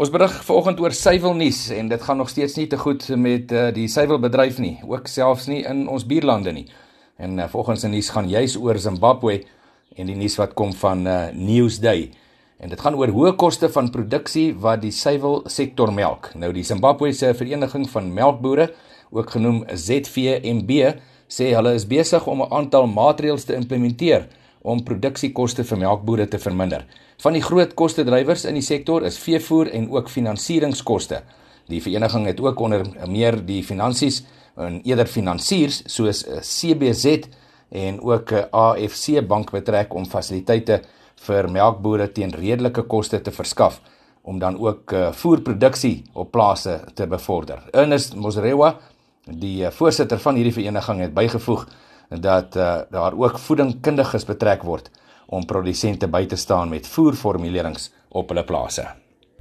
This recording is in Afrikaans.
Ons berig vanoggend oor suiwelnuus en dit gaan nog steeds nie te goed met uh, die suiwelbedryf nie, ook selfs nie in ons buurlande nie. En uh, volgens die nuus gaan juis oor Zimbabwe en die nuus wat kom van uh, Newsday. En dit gaan oor hoë koste van produksie wat die suiwelsektor melk. Nou die Zimbabwe se vereniging van melkbore, ook genoem ZVMB, sê hulle is besig om 'n aantal maatreëls te implementeer om produksiekoste vir melkbore te verminder. Van die groot kostedrywers in die sektor is veevoer en ook finansieringskoste. Die vereniging het ook onder meer die finansies en eerder finansiers soos eh, CBZ en ook eh, AFC bank betrek om fasiliteite vir melkbore teen redelike koste te verskaf om dan ook uh, voerproduksie op plase te bevorder. Ernest Mosrewa, die voorsitter van hierdie vereniging het bygevoeg dat uh, daar ook voedingkundiges betrek word om produsente by te staan met voerformulerings op hulle plase.